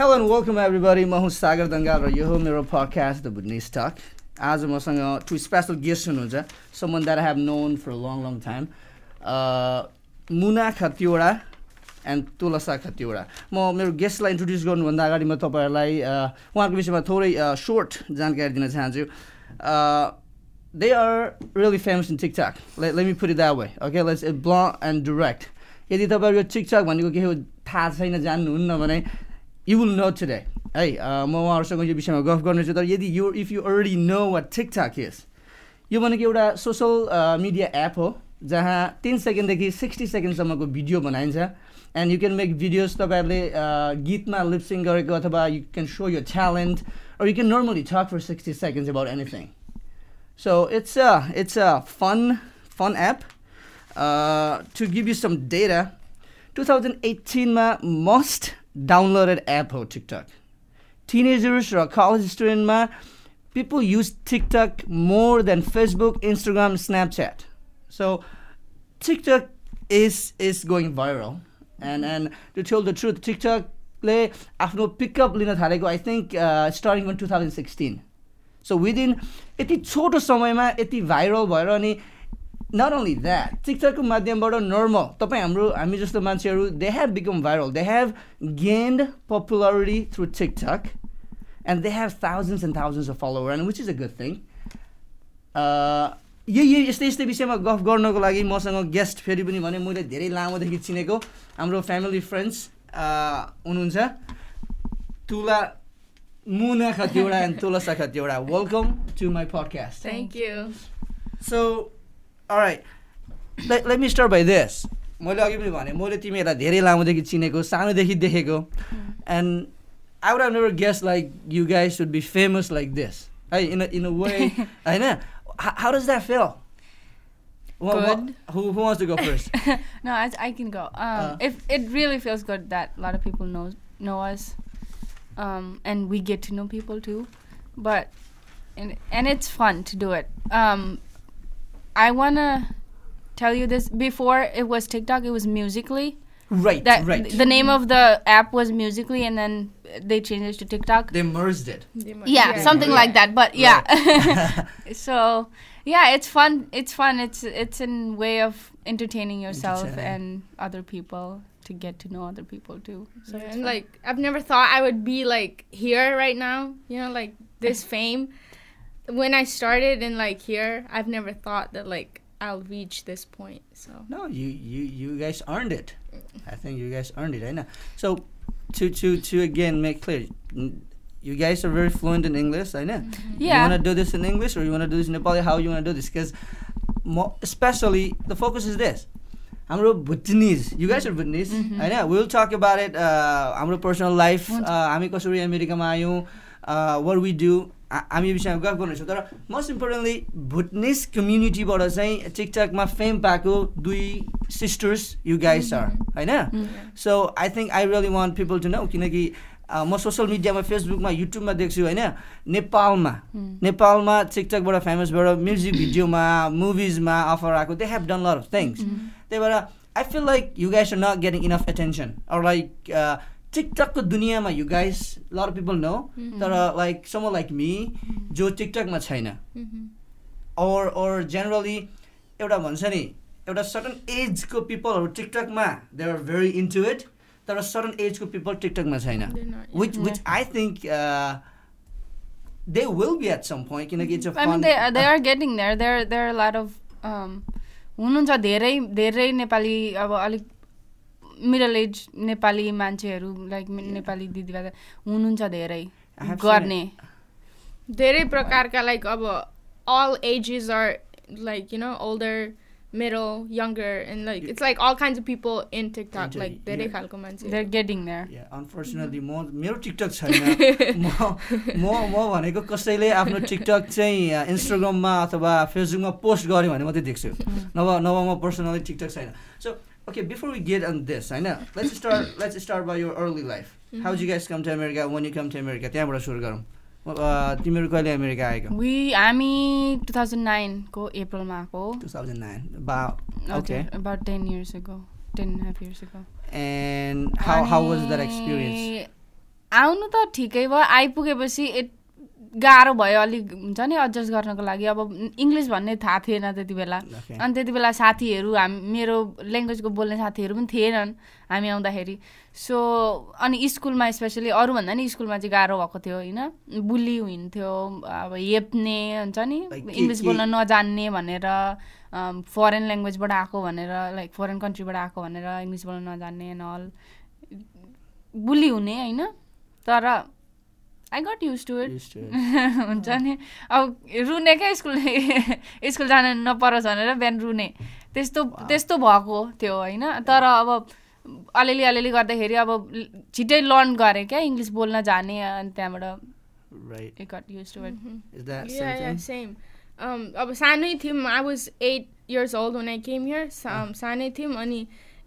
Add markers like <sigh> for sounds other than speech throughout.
Hello and welcome everybody म हुँ सागर दङ्गाल र यो हो मेरो पडकास्ट द बुड्ने स्टक आज मसँग टु स्पेसल गेस्ट हुनुहुन्छ someone that have known for long long time Muna Khatiwada and तुलसा खतिवडा म मेरो गेस्टलाई इन्ट्रोड्युस गर्नुभन्दा अगाडि म तपाईँहरूलाई उहाँको विषयमा थोरै सोर्ट जानकारी दिन चाहन्छु. They are really famous in TikTok let me put that way okay let's ब्ल एन्ड डिरेक्ट यदि तपाईँहरू यो टिकटक भनेको के हो थाहा छैन जान्नुहुन्न भने यु विल नो टुडे है म उहाँहरूसँग यो विषयमा गफ गर्नेछु तर यदि you if you already know what TikTok is यो भनेको एउटा सोसल मिडिया एप हो जहाँ तिन सेकेन्डदेखि सिक्सटी सेकेन्डसम्मको भिडियो बनाइन्छ and you can make videos तपाईँहरूले गीतमा लिप्सिङ गरेको अथवा you can show your talent or you can normally talk for 60 seconds about anything. So it's a, it's a fun, fun app. Uh, to give you some data, 2018 ma most downloaded app हो TikTok teenagers र college स्टुडेन्टमा people use TikTok more than Facebook Instagram Snapchat so TikTok is is going viral and and to tell the truth टिकटकले आफ्नो pickup लिन थालेको I think starting two thousand sixteen so within यति छोटो समयमा यति viral भएर अनि not only that टिकटकको माध्यमबाट normal तपाईँ हाम्रो हामी जस्तो मान्छेहरू they have become viral they have gained popularity through TikTok and they have thousands and thousands of follower and which is a good thing यही यस्तै यस्तै विषयमा गफ गर्नको लागि मसँग गेस्ट फेरि पनि भने मैले धेरै लामोदेखि चिनेको हाम्रो फ्यामिली फ्रेन्ड्स हुनुहुन्छ Tula Muna Khatiwada and Tulsa Khatiwada. Welcome to my podcast Thank you. So alright let, let me start by this मैले अघि पनि भने मैले तिमीहरूलाई धेरै लामोदेखि चिनेको सानोदेखि देखेको and I would have never guest like you guys would be famous like this है इन इन अ वे होइन how does that feel Good. Who, who wants to go first? <laughs> no, I, I can go. Um, Uh. if it really feels good that a lot of people know know us, um, and we get to know people too, but and and it's fun to do it. Um, I wanna tell you this before it was TikTok, it was Musical.ly. right, That right. the name of the app was Musical.ly, and then they changed it to TikTok. they merged it. yeah, something Yeah. like that but yeah <laughs> <laughs> so yeah it's fun it's fun it's it's a way of entertaining yourself Entertaining. and other people to get to know other people too so Yeah, and fun. like I've never thought I would be like here right now, you know, like this <laughs> fame when I started in like here, I've never thought that like I'll reach this point. So no, you you you guys earned it. I think you guys earned it. I know. So to to to again make clear, you guys are very fluent in English. I know. Mm-hmm. Yeah. You want to do this in English or you want to do this in Nepali? How you want to do this? Because especially the focus is this. I'm a Bhutanese. You guys हाम्रो भुटनिज यु guys are Bhutanese होइन will talk about it हाम्रो personal life हामी कसरी अमेरिकामा आयौँ what we do. हामी विषयमा गफ गर्नेछौँ तर मोस्ट इम्पोर्टेन्टली भुटनिज कम्युनिटीबाट चाहिँ टिकटकमा फेम पाएको दुई सिस्टर्स यु गाइस आर होइन. So I think I really want people to know किनकि म सोसियल मिडियामा फेसबुकमा युट्युबमा देख्छु होइन नेपालमा Mm. नेपालमा टिकटकबाट फेमसबाट म्युजिक भिडियोमा मुभिजमा अफर आएको they have done lot of things. त्यही भएर I feel like you guys are not getting enough attention or like टिकटकको दुनियाँमा you guys lot people know तर लाइक सम लाइक मी जो टिकटकमा छैन. और और जेनरली एउटा भन्छ नि एउटा सर्टन एजको पिपलहरू टिकटकमा they are very into it तर सर्टन एजको पिपल टिकटकमा छैन। Which which I think they will be at some point किनकि it's there. There there are a lot of um, हुनुहुन्छ धेरै धेरै नेपाली अब अलिक मिडल एज नेपाली मान्छेहरू लाइक नेपाली दिदीबहिनी हुनुहुन्छ धेरै गर्ने। धेरै प्रकारका लाइक अब all are like you know older मेरो younger and like it's like in TikTok like धेरै खालको मान्छे। गेटिङ अनफोर्चुनेटली म मेरो टिकटक छैन। म म भनेको कसैले आफ्नो टिकटक चाहिँ इन्स्टाग्राममा अथवा फेसबुकमा पोस्ट गऱ्यो भने मात्रै देख्छु। नभए नभए म पर्सनली टिकटक छैन। सो okay before we get on this होइन let's start <coughs> let's start by your early life. How you guys come to america? When you come to america? त्यहाँबाट सुरु गरौँ। uh, तिमीहरू कहिले अमेरिका आएको? वी हामी टु थाउजन्ड नाइनको अप्रिलमा आएको। Two thousand nine okay about ten years ago ten years ago and how how was that experience आउनु त ठिकै भयो आइपुगेपछि इट गाह्रो भयो अलिक हुन्छ नि एडजस्ट गर्नको लागि। अब इङ्ग्लिस भन्ने थाहा थिएन त्यति बेला. अनि त्यति बेला साथीहरू हाम मेरो ल्याङ्ग्वेजको बोल्ने साथीहरू पनि थिएनन् हामी आउँदाखेरि। सो अनि स्कुलमा स्पेसली अरूभन्दा नि स्कुलमा चाहिँ गाह्रो भएको थियो होइन? बुली हुन्थ्यो अब हेप्ने हुन्छ नि? इङ्ग्लिस बोल्न नजान्ने भनेर फरेन ल्याङ्ग्वेजबाट आएको भनेर लाइक फरेन कन्ट्रीबाट आएको भनेर इङ्ग्लिस बोल्न नजान्ने अल बुली हुने होइन? तर I got used to it हुन्छ नि? अब रुने क्या स्कुल <laughs> स्कुल जान नपरोस् भनेर बिहान रुने। त्यस्तो त्यस्तो भएको थियो होइन। तर अब अलिअलि अलिअलि गर्दाखेरि अब छिट्टै लर्न गरेँ क्या इङ्ग्लिस बोल्न जाने अनि त्यहाँबाट सेम अब सानै थियौँ। I was eight years old हुन आई केम हियर सानै थियौँ अनि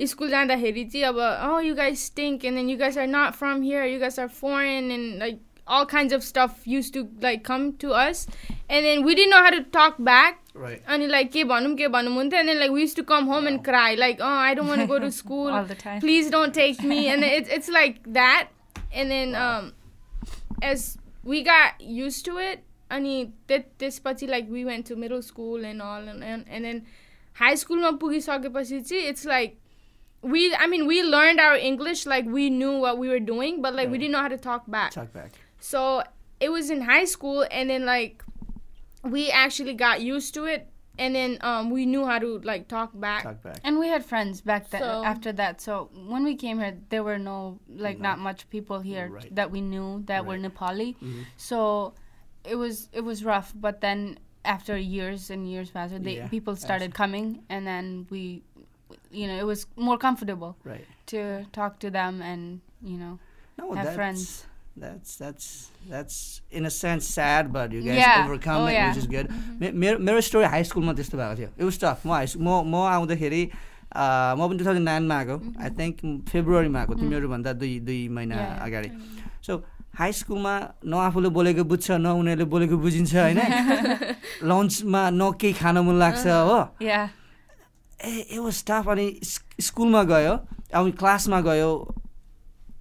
स्कुल जाँदाखेरि चाहिँ अब you guys tank and then you guys are not from here you guys are foreign and like all kinds of stuff used to like come to us and then we didn't know how to talk back Right. अनि like के भनौँ के भनौँ हुन्थ्यो and then like we used to come home and cry like oh I don't want to go to <laughs> school All the time. please don't take me and then it's it's like that and then um as we got used to it अनि त्य- त्यसपछि like we went to middle school and all and, and, and then high school मा पुगिसकेपछि चाहिँ it's like we I mean we learned our English like we knew what we were doing but like we Right. didn't know how to talk back Talk back. so it was in high school and then like we actually got used to it and then um we knew how to like talk back Talk back. And we had friends back then So- after that. So when we came here, there were no like No. not much people here Right. that we knew that were Right. Nepali. Mhm. So it was it was rough. But then after years and years passed, they, Yeah, people started coming, and then we, you know, it was more comfortable Right. to talk to them and you know No, have that's, friends. That's that's that's in a sense sad, but you guys Yeah. overcome Oh, it, yeah. which is good. मेरो मेरो story high स्कुलमा त्यस्तो भएको थियो it was tough म high म म आउँदाखेरि म पनि टु थाउजन्ड नाइनमा आएको आई थिङ्क फेब्रुअरीमा आएको तिमीहरूभन्दा दुई दुई महिना. अगाडि सो हाई स्कुलमा न आफूले बोलेको बुझ्छ न उनीहरूले बोलेको बुझिन्छ होइन लन्चमा न केही खान मन लाग्छ हो yeah. A it was tough. अनि स्क- स्कुलमा गयो अब क्लासमा गयो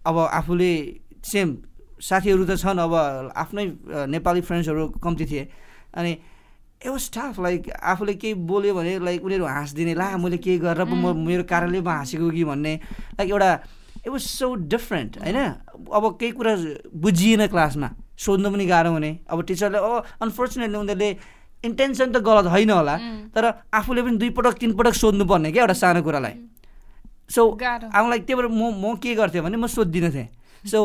अब आफूले सेम साथीहरू त छन् अब आफ्नै नेपाली फ्रेन्ड्सहरू कम्ती थिए। अनि was tough लाइक आफूले केही बोल्यो भने लाइक उनीहरू हाँसिदिने ला मैले केही गरेर पो म मेरो कारणले पो हाँसेको कि? भन्ने लाइक एउटा इट वाज सो डिफ्रेन्ट होइन? अब केही कुरा बुझिएन क्लासमा सोध्नु पनि गाह्रो हुने। अब टिचरले ओ अनफोर्चुनेटली उनीहरूले इन्टेन्सन त गलत होइन होला तर आफूले पनि दुई पटक तिन पटक सोध्नु पर्ने क्या एउटा सानो कुरालाई। सो अब लाइक त्यही भएर म म के गर्थेँ भने म सोधिदिनँ थिएँ। सो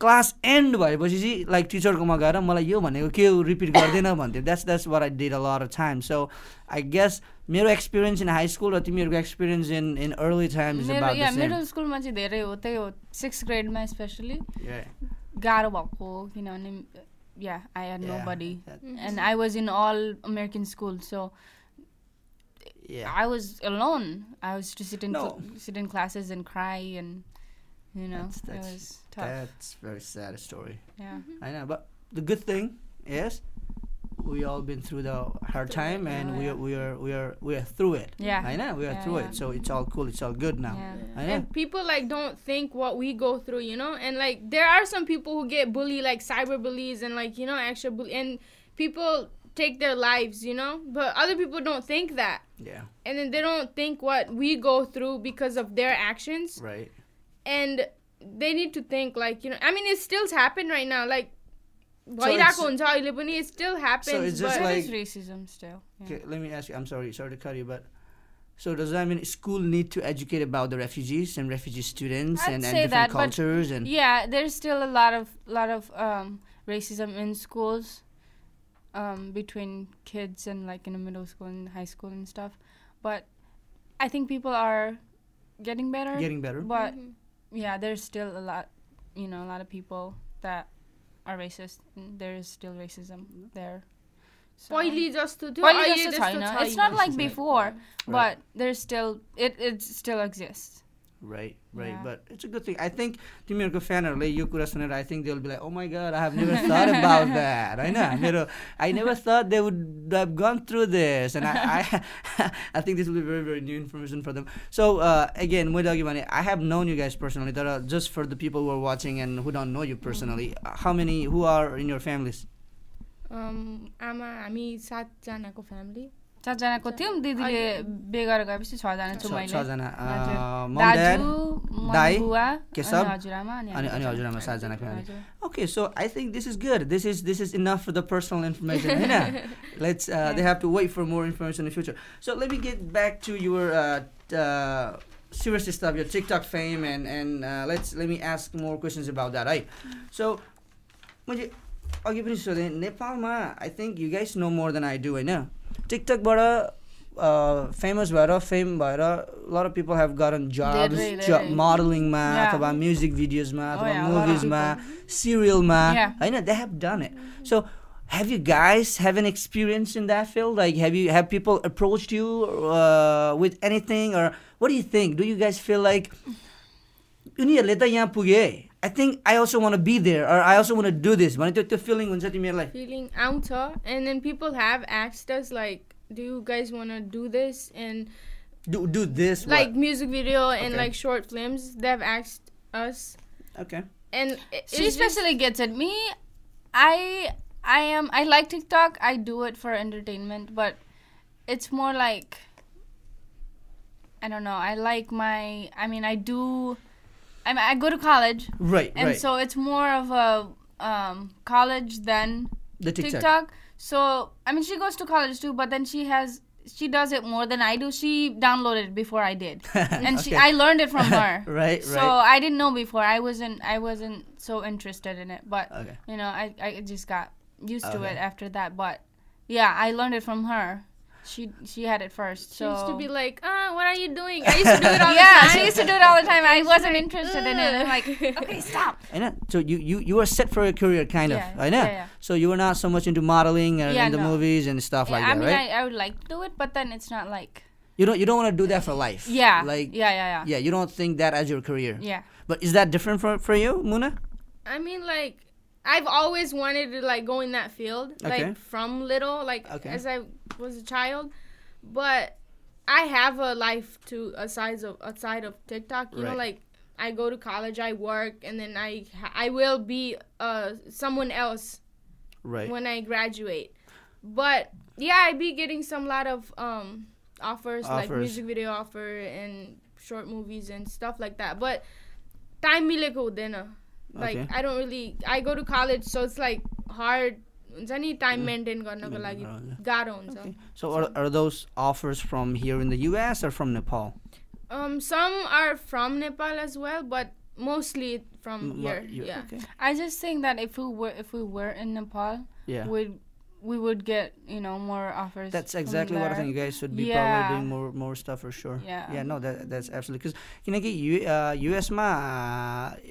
क्लास एन्ड भएपछि चाहिँ लाइक टिचरकोमा गएर मलाई यो भनेको के हो रिपिट गर्दैन भन्थ्यो। That's that's where I did a lot time so I guess मेरो एक्सपिरियन्स इन हाई स्कुल र तिमीहरूको experience in in early time या द मिडल स्कुलमा चाहिँ धेरै हो। त्यही हो सिक्स ग्रेडमा स्पेसली गाह्रो भएको हो किनभने yeah I had nobody and I was in all American school, so Yeah. I was alone. I was to sit in No. cl- sit in classes and cry, and you know, That's- it that's- was tough. That's very sad story. yeah, mm-hmm. I know, but the good thing is we all been through the hard time and we are we are we are we are through it. Yeah. I know we are Yeah, through yeah. it, so it's all cool. It's all good now. yeah. I know. and people like don't think what we go through you know and like there are some people who get bullied like cyber bullies and like you know actual bully and people take their lives you know but other people don't think that Yeah. and then they don't think what we go through because of their actions Right. and they need to think like you know i mean it still happen right now like it's- भइरहेको हुन्छ अहिले पनि it still happens it's just but There like- is racism still. Yeah. Okay, let me ask you. I'm sorry, sorry to cut you, but so does that mean school need to educate about the refugees and refugee students I'd and, and say different that, but cultures and Yeah, there's still a lot of lot of um, racism in schools um, between kids and like in the middle school and high school and stuff. But I think people are getting better. getting better? but Mhm. yeah, there's still a lot, you know, a lot of people that are racist. There is still racism mm-hmm. there. So Why lead us to do? Why lead us to China? It's not like before, right. but there's still it it still exists Right, right. Yeah. But it's a good thing. I think तिमीहरूको फ्यानहरूले यो कुरा सुनेर आई think they will be like oh माई गड I have never <laughs> that about that होइन मेरो I never that they would have gone through this and I I <laughs> think this will be very very new information फर दम so again मैले अघि भने आई have known you guys personally तर just for the people were watching and who don't know you personally how many who are in year families um, आमा हामी सातजनाको family चारजनाको थियौँ दिदीले बेगर गएपछि छजना छु मैले। छजना अनि हजुरआमा सातजना okay so I think this is good this is this is enough for the personal information होइन? Let's they have to wait for more information in future so let me get back to your serious system your TikTok fame and and let's let me ask more more about about that, so So, मैले अघि पनि सोधेँ नेपालमा I think you guys know more than I do होइन? टिकटकबाट famous भएर fame भएर लर पिपल हेभ गरन जब्स धेरै, धेरै। मोडलिङमा Yeah. अथवा म्युजिक भिडियोजमा Oh, अथवा yeah, a lot of मुभिजमा सिरियलमा Yeah. होइन they have done it so have you guys have an experience in that field like have you have people approached you uh, with anything or what do you think do you guys feel like उनीहरूले त यहाँ पुगे आई think I also want be there or I also want do this भने त्यो त्यो feeling हुन्छ तिमीहरूलाई feeling आउँछ and then people have asked us like do you guys want to do this and do do this like music video and Okay. like short films they've asked us what? okay and it- it's She just- especially gets it. Me, I I am I like TikTok. I do it for entertainment, but it's more like I don't know. I like my. I mean, I do. I mean, I go to college, right and right so it's more of a um, college than the TikTok, TikTok. So I mean, she goes to college too, but then she has she does it more than I do. She downloaded it before I did, <laughs> and she I learned it from her. <laughs> right So right I didn't know before. I wasn't I wasn't so interested in it, but okay you know, I I just got used to it after that. But yeah, I learned it from her. She she had it first. So. She used to be like, "Ah, what are you doing?" I used to do it all <laughs> yeah, the time. Yeah, used to do it all the time. I <laughs> wasn't interested in it. I'm like, okay, stop. <laughs> And so you you you were set for a career, kind yeah, of. I know. Yeah, yeah. So you were not so much into modeling and yeah, the no. movies and stuff like I that, mean, right? I mean, I would like to do it, but then it's not like. You don't you don't want to do that for life. Yeah. Like. Yeah, yeah, yeah. Yeah, you don't think that as your career. Yeah. But is that different for for you, Muna? I mean, like I've always wanted to like go in that field, okay. like from little, like okay. as I was a child. But I have a life to aside of outside of TikTok. You right. know, like I go to college, I work, and then I I will be uh someone else. Right. When I graduate, but yeah, I be getting some lot of um offers, offers. like music video offer and short movies and stuff like that. But time mile ko Like Okay. I don't really I go to college so it's like hard हुन्छ नि time maintain गर्नको लागि हजुर। गाह्रो हुन्छ Okay. So are, are those offers from here in the US or from Nepal? um some are from Nepal as well but mostly from M- here you- yeah Okay. I just think that if we were if we were in Nepal, Yeah. we'd we would get you know more offers. That's from exactly what I there. think. You guys should be Yeah. probably doing more more stuff for sure. Yeah. Yeah. No, that that's absolutely because किनकि यु युएसमा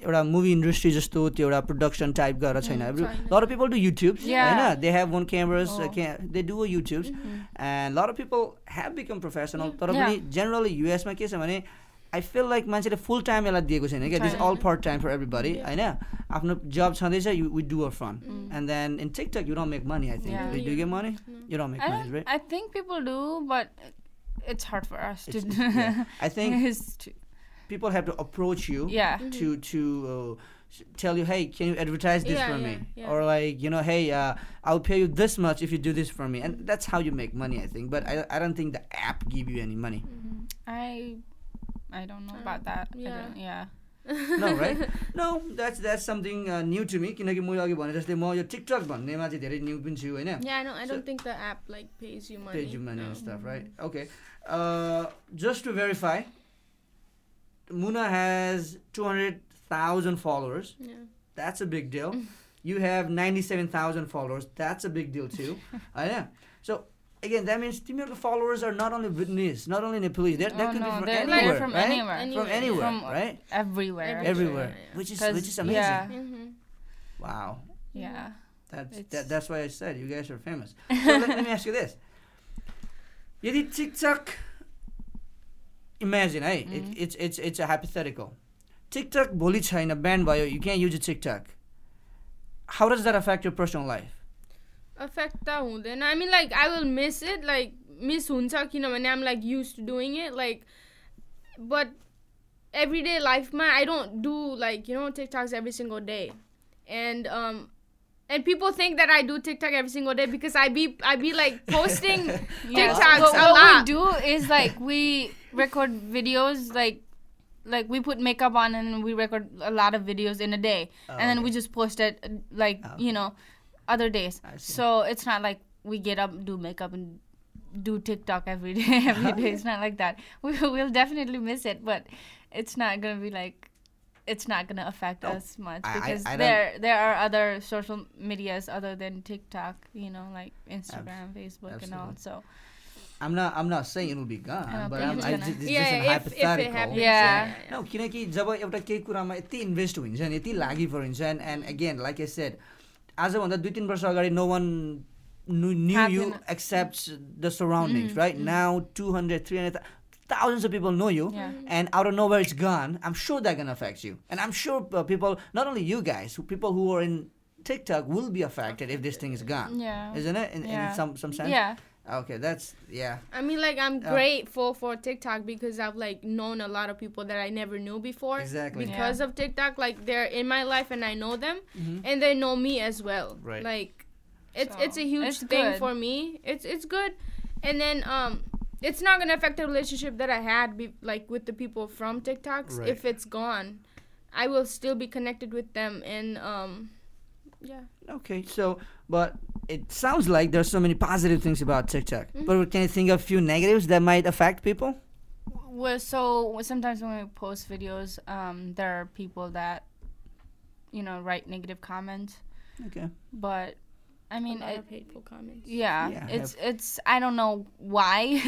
एउटा movie industry जस्तो त्यो एउटा production type गरेर छैन छैन। Lot of people do YouTube Yeah. होइन they have one cameras Oh. They do युट्युब्स end lot of people have become professional तर Yeah. पनि जेनरली युएसमा के छ भने आई फिल लाइक मान्छेले फुल टाइम यसलाई दिएको छैन क्या दिस छैन। अल पार्ट टाइम फर एभ्रीबडी होइन आफ्नो जब छँदैछ U V do or fun Mm. End then in TikTok you don't make money I Yeah. Think do get money you don't make I, money don't, right I think people do, but it's hard for us to. It's- yeah. I think it's too- people have to approach you yeah. to to uh, s- tell you, hey, can you advertise this Yeah, for yeah, me? yeah. Or like, you know, hey, uh, I'll pay you this much if you do this for me, and that's how you make money, I think. But I, I don't think the app give you any money. I I don't know about that. Yeah. yeah. <laughs> no right no that's that's something new to me किनकि मैले अघि भने जस्तै म यो TikTok भन्नेमा चाहिँ धेरै new पनि छु होइन? Page you money stuff right okay just to verify Muna has two hundred thousand followers that's a big deal you have ninety seven thousand followers that's a big deal थियो होइन so again, that means Timur followers are not only Bhutanese, not only Nepalese. They're, they oh, could no, be from anywhere, from right? anywhere, anywhere, from anywhere, from right? Everywhere, everywhere, yeah. which is which is amazing. Yeah. Mm-hmm. Wow. Yeah. That's that, that's why I said you guys are famous. <laughs> So let, let, me ask you this: यदि TikTok, imagine, hey, mm-hmm. it, it's it's it's a hypothetical. TikTok भोलि छैन band भयो. You can't use a TikTok. How does that affect your personal life? affect त हुँदैन आई mean like I will miss it like miss हुन्छ किनभने आम like use to doing it like but every day लाइफमा I don't do like you no TikToks every single day end and people think that I do TikTok every single day because I be I be like <laughs> posting Yeah. TikToks What, a what lot. we do is like we record videos like like we put makeup on and we record a lot of videos in a day and then we just post it uh, like Oh. you know other days I see. so it's not like we get up do makeup and do tiktok every <laughs> day every day it's not like that we will definitely miss it but it's not gonna be like it's not gonna affect No, us much I- I- because I don't- there there are other social medias other than tiktok you know like instagram facebook and all so I'm not I'm not saying it will be I gone don't but think I'm it's I, gonna- this is yeah, just an if, if it hypothetical happens. Yeah. No, किनकि जब एउटा केही कुरामा यति invest हुन्छ नि यति लागि परिन्छ and and again like a said आजभन्दा दुई तिन वर्ष अगाडि no one new Have you been- accept the surroundings right now two hundred three hundred thousands of people know you Yeah. and out of nowhere it's gone i'm sure that can affect you and i'm sure uh, people not only you guys who people who are in tiktok will be affected if this thing is gone yeah isn't it in, Yeah. in some some sense yeah okay that's yeah I mean, like I'm Yeah. grateful for TikTok because I've like known a lot of people that I never knew before. Exactly. Because of TikTok, like they're in my life and I know them, Mhm. and they know me as well. Right. Like, it's So, it's a huge it's thing good. for me. It's it's good, and then um, it's not gonna affect the relationship that I had be, like with the people from TikToks. Right. If it's gone, I will still be connected with them, and um, yeah. Okay, so but it sounds like there's so many positive things about TikTok. Mm-hmm. But can you think of a few negatives that might affect people? Well, so sometimes when we post videos, um, there are people that, you know, write negative comments. Okay. But, I mean, a lot it, of hateful comments. yeah, Yeah, it's it's I don't know why,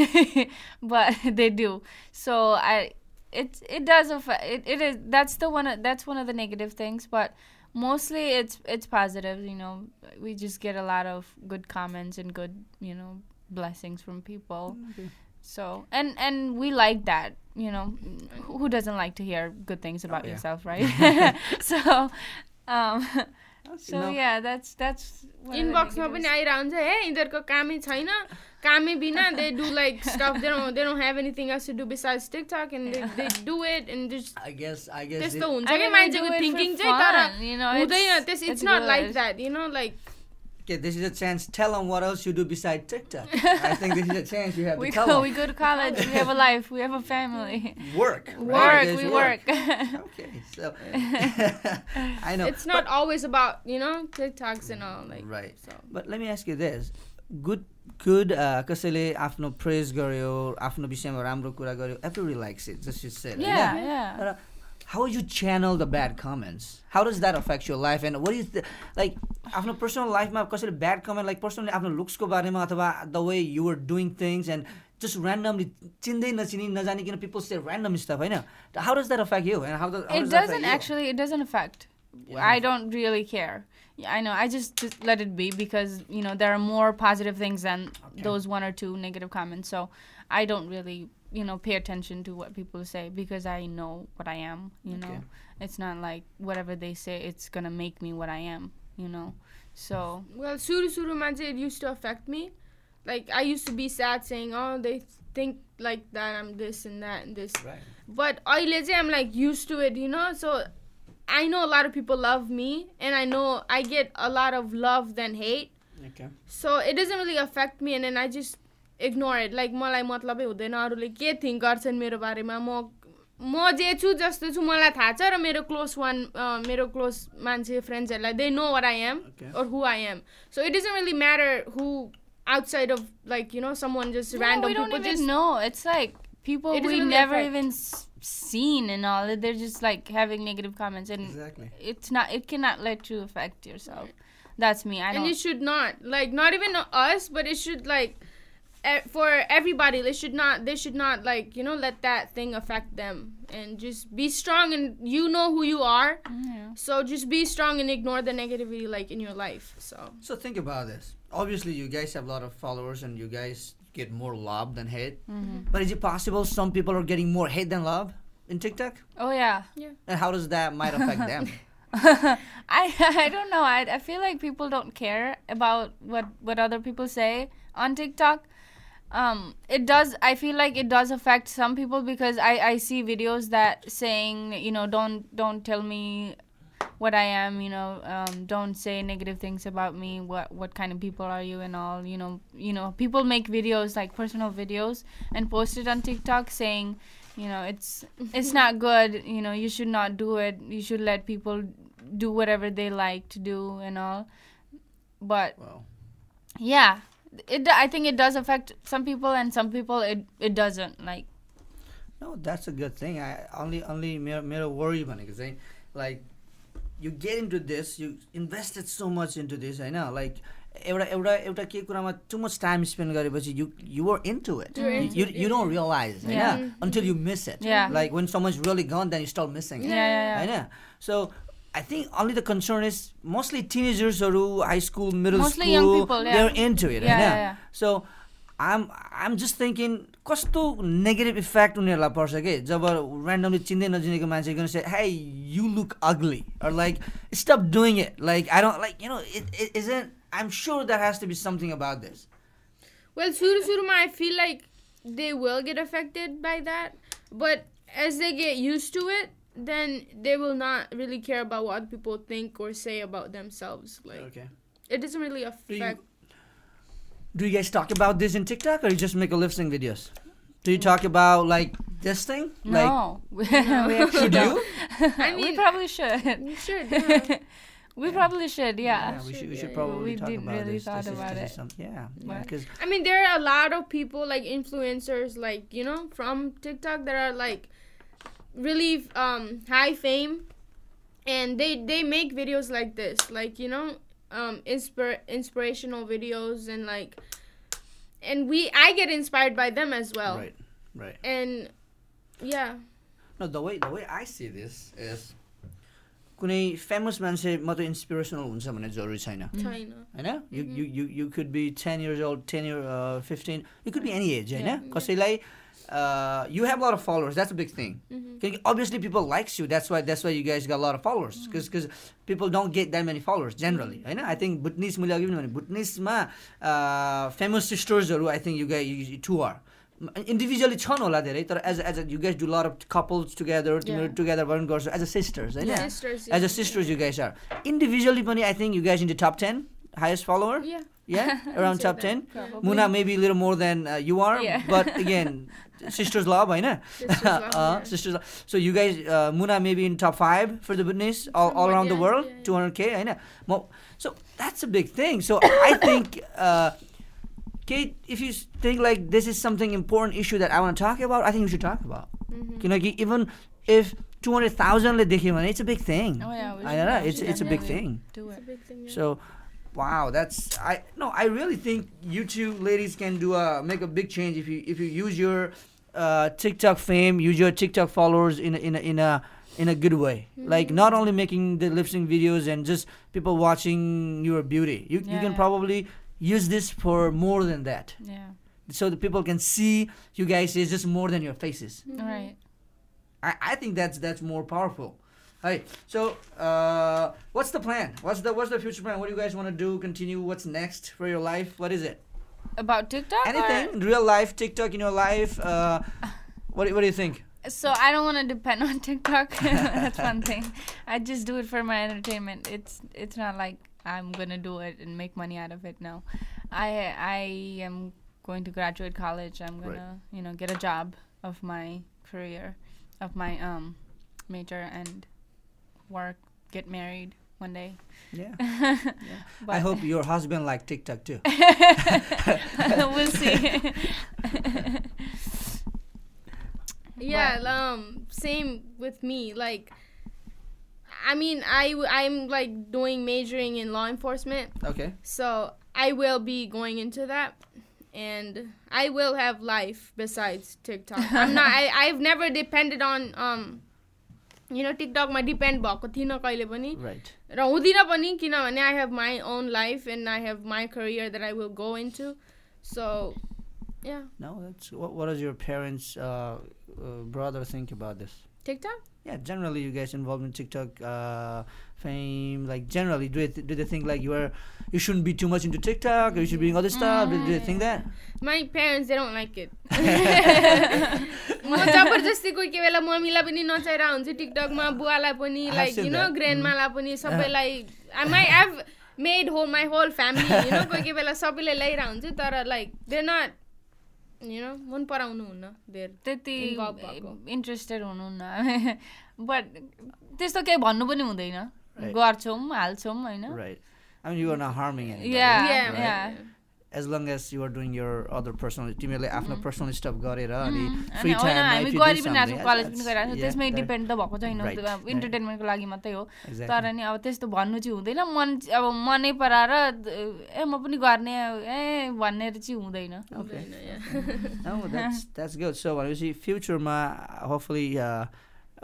<laughs> but <laughs> they do. So I, it it does affect. It, it is that's the one that's one of the negative things, but mostly it's it's positive. You know, we just get a lot of good comments and good you know blessings from people. Okay. So and and we like that, you know. Who who doesn't like to hear good things about yeah. yourself, right? <laughs> <laughs> so, um, so No. yeah, that's that's. one of the इनबक्समा पनि negatives. आइरहेको हुन्छ हे यिनीहरूको कामै छैन कामै बिना they do like stuff they don't they don't have anything else to do besides TikTok and they they do it and just I guess I guess त्यस्तो it- हुन्छ I कि mean, we मान्छेको do it for थिङ्किङ चाहिँ तर fun, you know, हुँदैन it's- त्यस it's it's not like good. That you know like okay, this is a chance. Tell them what else you do beside TikTok. <laughs> I think this is a chance you have We to tell go, 'em. we go to college. We have a life. We have a family. Work. right? Work. There's We work. Okay, so <laughs> <laughs> I know. It's not always about you know TikToks and all like Right. so But let me ask you this. Good good uh, कसैले आफ्नो praise गर्यो आफ्नो विषयमा राम्रो कुरा गर्यो everybody likes it just you said yeah, yeah. तर how you channel the bad comments how does that affect your life and what is the like आफ्नो पर्सनल लाइफमा कसैले ब्याड कमेन्ट लाइक पर्सनली आफ्नो लुक्सको बारेमा अथवा the way you are doing things and just randomly चिन्दै नचिनी नजानिकन people से random stuff होइन how does that affect you and how it doesn't actually it doesn't affect Yeah. i don't really care Yeah, I know. I just, just let it be because you know there are more positive things than okay. those one or two negative comments. So I don't really you know pay attention to what people say because I know what I am. You okay. know, it's not like whatever they say, it's gonna make me what I am. You know, so well, Suru Suru Manze, it used to affect me. Like I used to be sad saying, oh, they think like that I'm this and that and this. Right. But I'm like used to it, you know. So I know a lot of people love me, and I know I get a lot of love than hate. Okay. So it doesn't really affect me, and then I just ignore it. Like मलाई मतलबै हुँदैन अरूले के think गर्छन् मेरो बारेमा म म जे छु जस्तो छु मलाई थाहा छ र मेरो क्लोज वान मेरो क्लोज मान्छे फ्रेन्ड्सहरूलाई they know where I M Okay. or who I am. So it doesn't really matter who outside of like you know someone just No, random we don't people even just know it's like people It we really never affect- even seen and all they're just like having negative comments and Exactly. it's not it cannot let you affect yourself. That's me. I and don't it should not like not even us but it should like e- for everybody they should not they should not like you know let that thing affect them. And just be strong and you know who you are. Yeah. so just be strong and ignore the negativity like in your life so. So think about this. Obviously, you guys have a lot of followers, and you guys get more love than hate. Mhm. But is it possible some people are getting more hate than love in TikTok? Oh yeah. yeah. And how does that might affect them? <laughs> I <laughs> I don't know. I I feel like people don't care about what what other people say on TikTok. Um, it does. I feel like it does affect some people because I I see videos that saying you know don't don't tell me what I am, you know, um, don't say negative things about me. What what kind of people are you and all, you know, you know, people make videos like personal videos and post it on TikTok saying, you know, it's it's not <laughs> good. You know, you should not do it. You should let people do whatever they like to do and all. But yeah, it I think it does affect some people and some people it it doesn't like. No, that's a good thing. I only only mere mere worry, they, Like you get into this, you invested so much into this, होइन like एउटा एउटा एउटा केही कुरामा too much time spend गरेपछि you you were into it. You're You, into you, it, you yeah. don't realize, होइन Yeah. until you miss it. Yeah. Like when someone's really gone, then you start missing it. yeah yeah, yeah. होइन so I think only the concern is mostly teenagersहरू high school middle Mostly school young people, yeah. they're into it Yeah, होइन yeah, yeah. so I'm I'm just thinking कस्तो negative effect उनीहरूलाई पर्छ कि जब randomly चिन्दै नचिनेको मान्छे gun से hey you look ugly or like stop doing it like I don't like you know it, it isn't I'm sure there has to be something about this Well, suru suruma, I feel like they will get affected by that, but as they get used to it, then they will not really care about what people think or say about themselves. Like okay it doesn't really do you, affect. do you guys talk about this in TikTok or you just make a lip sync videos do you talk about like this thing like no <laughs> we actually don't. you <laughs> I we probably should you should. yeah. <laughs> we probably should yeah, we should we should, should yeah. probably We talk didn't about really this. thought This is- about is it. some- yeah, But- because I mean, there are a lot of people like influencers, like you know, from TikTok that are like really um high fame, and they they make videos like this, like you know, um inspir inspirational videos and like, and we I get inspired by them as well, right, right. and yeah, No, the way the way I see this is कुनै famous मान्छे मात्रै inspirational हुन्छ भन्ने जरुरी छैन। होइन? You you you you could be ten years old ten year fifteen you could be any age होइन? कसैलाई you have lot followers that's big thing किनकि obviously people likes you that's why that's why you guys गर lot followers because because people don't get that many followers generally होइन? I think भुटनिस मैले अघि पनि भने भुटनिसमा famous सिस्टर्सहरू आई think यु गाई to are individually छन् होला धेरै तर as as you guys do a lot of couples together तिमीहरू Yeah. टुगेदर पनि गर्छौ एज अ सिस्टर्स होइन Yeah. Sisters. as yeah. a sisters you guys are individually पनि I think you guys in the top 10 highest follower Yeah. yeah around say top that. 10 Probably. Muna maybe a little more than uh, you are Yeah. but again <laughs> sisters love होइन Sisters love, uh, <laughs> yeah. sisters love. so you guys uh, Muna maybe in top 5 for the Bhutanese all, all Somewhat, around the yeah, world yeah, 200k होइन Mo- so that's a big thing so I think uh, Kate, if you think like this is something important issue that I want to talk about, I think we should talk about. Mm-hmm. You know, even if 200,000 it's a big thing. Oh yeah, I know, it's it's a big yeah, thing. Do it. Big thing, yeah. So wow, that's I no, I really think you two ladies can do a make a big change if you if you use your uh, TikTok fame, use your TikTok followers in a, in a, in a in a good way. Mm-hmm. Like not only making the lip sync videos and just people watching your beauty. You yeah, you can probably use this for more than that, yeah so the people can see you guys is just more than your faces. Mhm. right I, I think that's that's more powerful. Hey, so uh, what's the plan? What's the what's the future plan? What do you guys want to do? Continue? What's next for your life? What is it? about TikTok Anything in real life, TikTok in your life? Uh, what what do you think? So I don't want to depend on <laughs> TikTok. <laughs> That's one thing. I just do it for my entertainment. It's it's not like I'm gonna do it and make money out of it. No, I I am going to graduate college. I'm gonna you know get a job of my career, of my um major and work, get married one day. Yeah. <laughs> But I hope your husband like TikTok too. <laughs> we'll see. <laughs> Yeah, um, same with me. Like, I mean, I w- I'm like doing majoring in law enforcement, Okay. so I will be going into that, and I will have life besides TikTok. <laughs> I'm not. I I've never depended on um, you know, TikTok मा depend भएको थिइनँ कहिले पनि Right. र हुँदिनँ पनि किनभने I have my own life and I have my career that I will go into, so Yeah. No, that's what. What does your parents, uh, uh, brother, think about this? TikTok? Yeah, generally, you guys involved in TikTok uh, fame. Like generally, do they, do they think like you are you shouldn't be too much into TikTok or you should be doing other stuff? Do, do they think that? My parents, they don't like it. म जबरजस्ती कोही कोही बेला मम्मीलाई पनि नचाएर हुन्छु टिकटकमा बुवालाई पनि I like you know. ग्रेन्डमालाई पनि सबैलाई my have made whole my whole family you know कोही कोही बेला सबैले ल्याइरहेको हुन्छु तर like they not you know मन पराउनु हुन्न देयर त्यति। इन्ट्रेस्टेड हुनुहुन्न बट त्यस्तो केही भन्नु पनि हुँदैन Right. गर्छौँ हाल्छौँ होइन as long as you're doing your other personal तिमीहरूले आफ्नो mm. पर्सनल स्टप गरेर mm. अनि फ्री हामी गरि पनि कलेज पनि गरिरहेको छौँ त्यसमै डिपेन्ड त भएको छैन इन्टरटेनमेन्टको लागि मात्रै हो। तर नि अब त्यस्तो भन्नु चाहिँ हुँदैन मन अब मनै पराएर ए म पनि गर्ने ए भन्ने चाहिँ हुँदैन। भनेपछि फ्युचरमा hopefully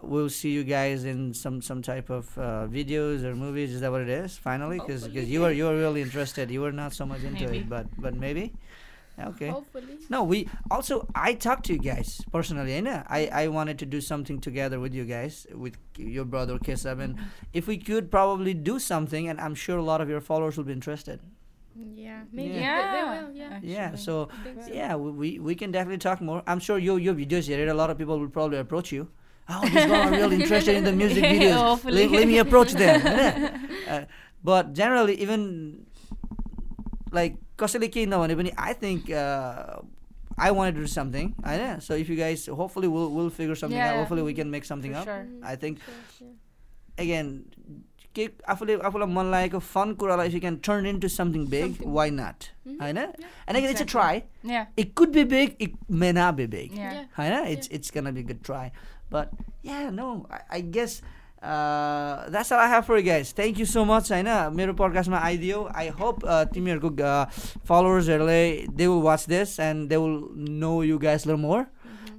we'll see you guys in some some type of uh, videos or movies. Is that what it is? Finally, because because you are you are really interested. You were not so much into maybe. it, but but maybe. Okay. Hopefully. No, we also I talked to you guys personally. And I I wanted to do something together with you guys with your brother Kesab, and mm-hmm. if we could probably do something, and I'm sure a lot of your followers will be interested. Yeah, maybe yeah. They, they will, yeah. Yeah, so yeah, we, we can definitely talk more. I'm sure your your videos here, a lot of people will probably approach you. Oh, this guy are really interested in the music <laughs> videos. Hopefully. let, let me approach them. <laughs> uh, but generally, even like कसैले केही नभने पनि I think uh, I want to do something. I know. So if you guys, hopefully we'll we'll figure something Yeah, out. yeah. Hopefully we can make something For up. sure. I think Sure, yeah. again, के आफूले आफूलाई मन लागेको fun कुरालाई if you can turn into something big, Something. why not? Mhm. होइन And again, it's a try. Exactly. Yeah, It could be big, it may not be big. yeah. Yeah. I know it's it's gonna be a good try, but yeah, no, I, I guess uh, that's all I have for you guys. Thank you so much. होइन मेरो पडकास्टमा आइदियो I hope तिमीहरूको फलोवर्सहरूले they will watch this and they will know you guys लर more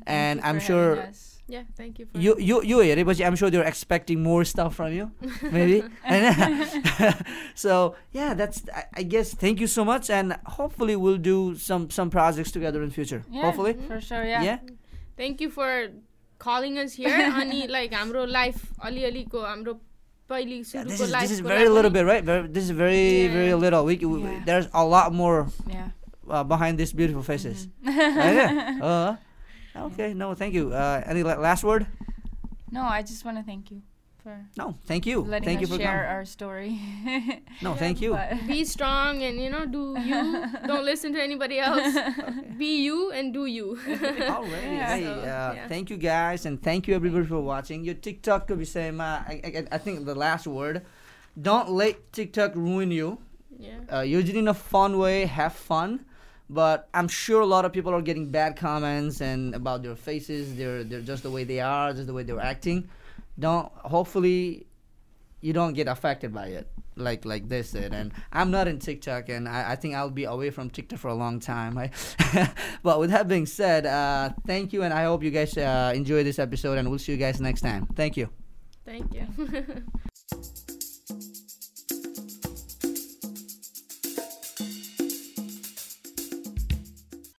and I M For sure having us. Yeah, thank you for yo yo yo हेरेपछि I'm sure there expecting more stuff from you maybe <laughs> <laughs> होइन <laughs> सो yeah that's I guess thank you so much end hopefully will do some some projects together in future Yeah, hopefully for sure, yeah. या Thank you for calling us here. अनि <laughs> like हाम्रो life अलिअलिको हाम्रो पहिली Yeah, सुरुको this is this life is को very लागि little पनि- bit, right? Very, this is very Yeah. very little. We, we Yeah. there's a lot more Yeah. uh, behind these beautiful faces. Mm-hmm. Right? <laughs> uh, okay, no, thank you. Uh, any la- last word? No, I just want to thank you for No, thank you. letting thank you for share coming. our story. <laughs> No, thank you. Be strong and you know do <laughs> you. Don't listen to anybody else. <laughs> Be you and do you. Alrighty. Yeah. Hey, So, uh, yeah. thank you guys, and thank you everybody for watching. Your TikTok could be saying, I, I, I think the last word. Don't let TikTok ruin you. yeah. uh, use it in a fun way, have fun. But I'm sure a lot of people are getting bad comments and about their faces. They're they're just the way they are, just the way they're acting. Don't hopefully you don't get affected by it like like this did. And I'm not in TikTok, and I, I think I'll be away from TikTok for a long time. Right? <laughs> but with that being said, uh, thank you, and I hope you guys uh, enjoy this episode, and we'll see you guys next time. Thank you. Thank you. <laughs>